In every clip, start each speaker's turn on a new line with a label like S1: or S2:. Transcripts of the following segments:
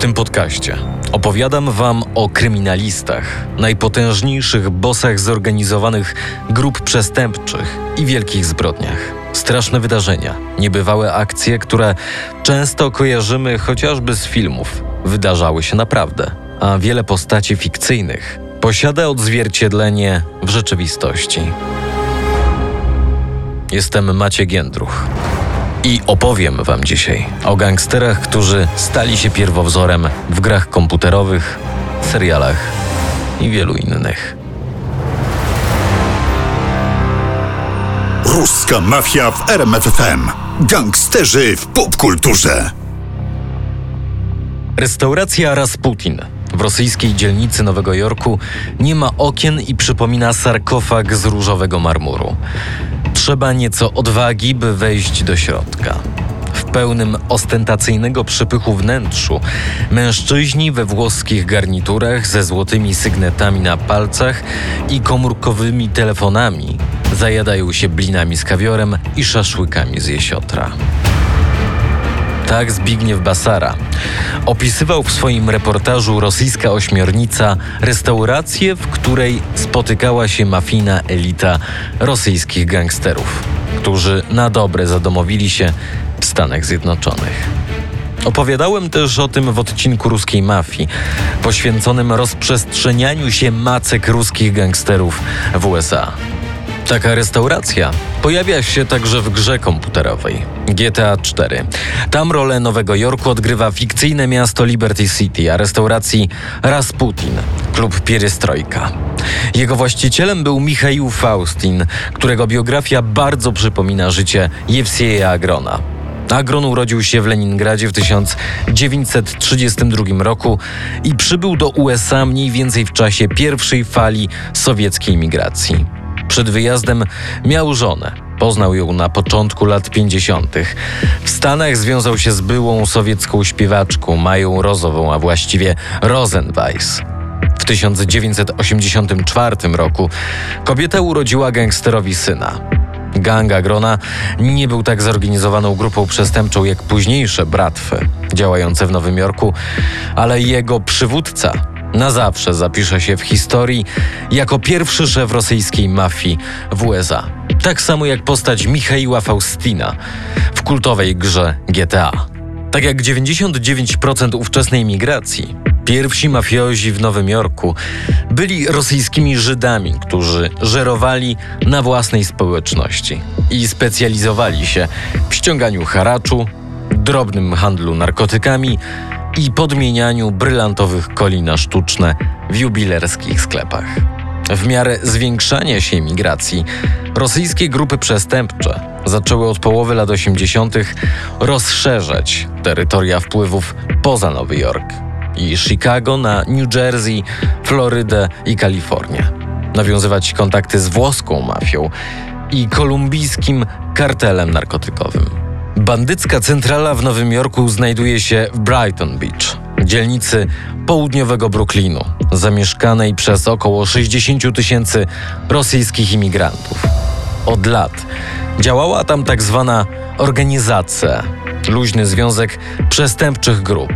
S1: Tym podcaście opowiadam Wam o kryminalistach, najpotężniejszych bosach zorganizowanych grup przestępczych i wielkich zbrodniach. Straszne wydarzenia, niebywałe akcje, które często kojarzymy chociażby z filmów, wydarzały się naprawdę, a wiele postaci fikcyjnych posiada odzwierciedlenie w rzeczywistości. Jestem Maciek Jędruch. I opowiem Wam dzisiaj o gangsterach, którzy stali się pierwowzorem w grach komputerowych, serialach i wielu innych.
S2: Ruska mafia w RMFFM. Gangsterzy w popkulturze.
S1: Restauracja Rasputin w rosyjskiej dzielnicy Nowego Jorku nie ma okien i przypomina sarkofag z różowego marmuru. Trzeba nieco odwagi, by wejść do środka. W pełnym ostentacyjnego przypychu wnętrzu mężczyźni we włoskich garniturach ze złotymi sygnetami na palcach i komórkowymi telefonami zajadają się blinami z kawiorem i szaszłykami z jesiotra. Tak Zbigniew Basara opisywał w swoim reportażu Rosyjska Ośmiornica restaurację, w której spotykała się mafijna elita rosyjskich gangsterów, którzy na dobre zadomowili się w Stanach Zjednoczonych. Opowiadałem też o tym w odcinku ruskiej mafii, poświęconym rozprzestrzenianiu się macek ruskich gangsterów w USA. Taka restauracja pojawia się także w grze komputerowej GTA 4. Tam rolę Nowego Jorku odgrywa fikcyjne miasto Liberty City, a restauracji Rasputin, klub Pierestrojka. Jego właścicielem był Michał Faustin, którego biografia bardzo przypomina życie Jewsieja Agrona. Agron urodził się w Leningradzie w 1932 roku i przybył do USA mniej więcej w czasie pierwszej fali sowieckiej migracji. Przed wyjazdem miał żonę. Poznał ją na początku lat 50. W Stanach związał się z byłą sowiecką śpiewaczką Mają Rozową, a właściwie Rosenweiss. W 1984 roku kobieta urodziła gangsterowi syna. Gang Agrona nie był tak zorganizowaną grupą przestępczą jak późniejsze bratwy działające w Nowym Jorku, ale jego przywódca na zawsze zapisze się w historii jako pierwszy szef rosyjskiej mafii w USA. Tak samo jak postać Michaiła Faustina w kultowej grze GTA. Tak jak 99% ówczesnej migracji, pierwsi mafiozi w Nowym Jorku byli rosyjskimi Żydami, którzy żerowali na własnej społeczności i specjalizowali się w ściąganiu haraczu, drobnym handlu narkotykami i podmienianiu brylantowych koli na sztuczne w jubilerskich sklepach. W miarę zwiększania się migracji, rosyjskie grupy przestępcze zaczęły od połowy lat 80. rozszerzać terytoria wpływów poza Nowy Jork i Chicago na New Jersey, Florydę i Kalifornię. Nawiązywać kontakty z włoską mafią i kolumbijskim kartelem narkotykowym. Bandycka centrala w Nowym Jorku znajduje się w Brighton Beach, dzielnicy południowego Brooklynu, zamieszkanej przez około 60 tysięcy rosyjskich imigrantów. Od lat działała tam tak zwana organizacja, luźny związek przestępczych grup.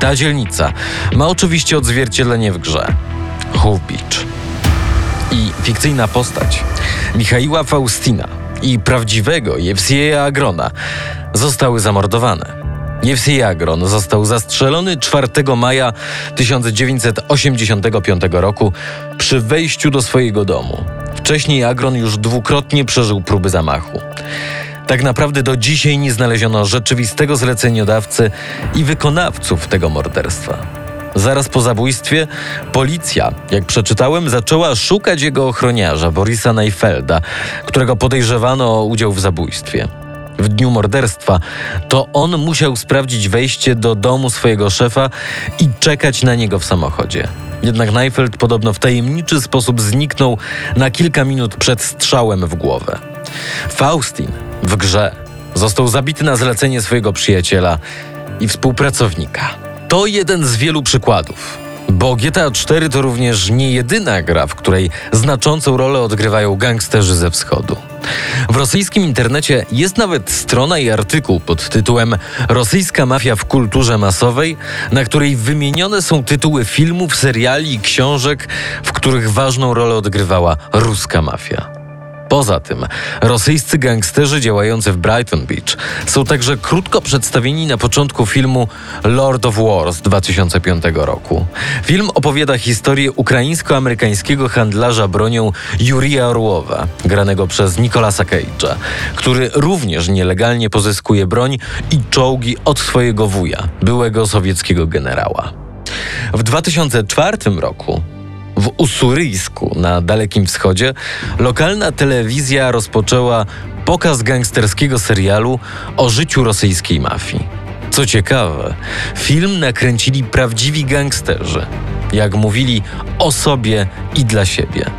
S1: Ta dzielnica ma oczywiście odzwierciedlenie w grze Hoof Beach. I fikcyjna postać Michaiła Faustina i prawdziwego Jewsieja Agrona zostały zamordowane. Jewsiej Agron został zastrzelony 4 maja 1985 roku przy wejściu do swojego domu. Wcześniej Agron już dwukrotnie przeżył próby zamachu. Tak naprawdę do dzisiaj nie znaleziono rzeczywistego zleceniodawcy i wykonawców tego morderstwa. Zaraz po zabójstwie policja, jak przeczytałem, zaczęła szukać jego ochroniarza, Borisa Neifelda, którego podejrzewano o udział w zabójstwie. w dniu morderstwa, to on musiał sprawdzić wejście do domu swojego szefa i czekać na niego w samochodzie. Jednak Neifeld podobno w tajemniczy sposób zniknął na kilka minut przed strzałem w głowę. Faustin w grze został zabity na zlecenie swojego przyjaciela i współpracownika. To jeden z wielu przykładów. Bo GTA 4 to również nie jedyna gra, w której znaczącą rolę odgrywają gangsterzy ze wschodu. W rosyjskim internecie jest nawet strona i artykuł pod tytułem Rosyjska mafia w kulturze masowej, na której wymienione są tytuły filmów, seriali i książek, w których ważną rolę odgrywała ruska mafia. Poza tym, rosyjscy gangsterzy działający w Brighton Beach są także krótko przedstawieni na początku filmu Lord of War z 2005 roku. Film opowiada historię ukraińsko-amerykańskiego handlarza bronią Jurija Orłowa, granego przez Nicolasa Cage'a, który również nielegalnie pozyskuje broń i czołgi od swojego wuja, byłego sowieckiego generała. W 2004 roku w Usuryjsku na Dalekim Wschodzie lokalna telewizja rozpoczęła pokaz gangsterskiego serialu o życiu rosyjskiej mafii. Co ciekawe, film nakręcili prawdziwi gangsterzy, jak mówili o sobie i dla siebie.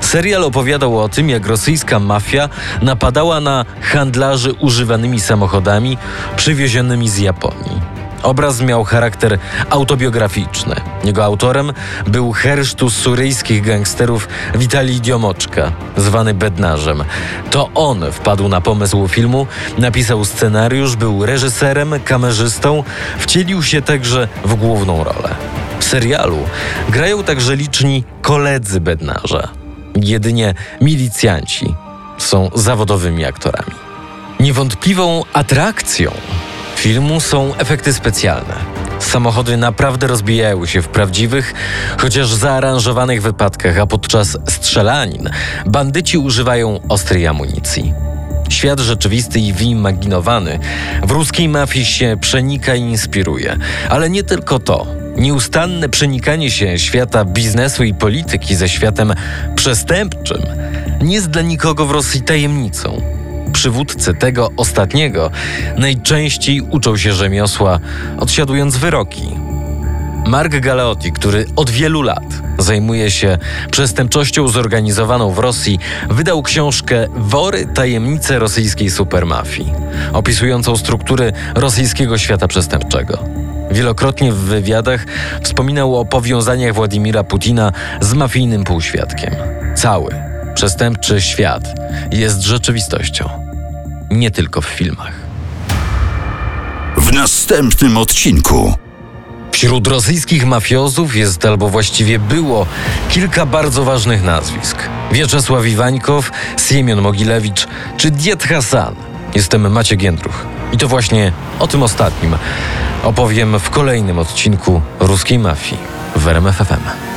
S1: Serial opowiadał o tym, jak rosyjska mafia napadała na handlarzy używanymi samochodami przywiezionymi z Japonii. Obraz miał charakter autobiograficzny. Jego autorem był hersztu suryjskich gangsterów Witalij Diomoczka, zwany Bednarzem. To on wpadł na pomysł filmu, napisał scenariusz, był reżyserem, kamerzystą, wcielił się także w główną rolę. W serialu grają także liczni koledzy Bednarza. Jedynie milicjanci są zawodowymi aktorami. Niewątpliwą atrakcją filmu są efekty specjalne. Samochody naprawdę rozbijają się w prawdziwych, chociaż zaaranżowanych wypadkach, a podczas strzelanin bandyci używają ostrej amunicji. Świat rzeczywisty i wyimaginowany w ruskiej mafii się przenika i inspiruje, ale nie tylko to. Nieustanne przenikanie się świata biznesu i polityki ze światem przestępczym nie jest dla nikogo w Rosji tajemnicą przywódcy tego ostatniego najczęściej uczą się rzemiosła, odsiadując wyroki. Mark Galeotti, który od wielu lat zajmuje się przestępczością zorganizowaną w Rosji, wydał książkę Wory tajemnice rosyjskiej supermafii, opisującą struktury rosyjskiego świata przestępczego. Wielokrotnie w wywiadach wspominał o powiązaniach Władimira Putina z mafijnym półświadkiem. Cały przestępczy świat jest rzeczywistością, nie tylko w filmach.
S2: W następnym odcinku.
S1: Wśród rosyjskich mafiozów jest albo właściwie było kilka bardzo ważnych nazwisk. Wieczesław Iwańkow, Siemion Mogilewicz czy Diet Hasan. Jestem Maciek Jędruch. I to właśnie o tym ostatnim opowiem w kolejnym odcinku Ruskiej Mafii w RMFFM.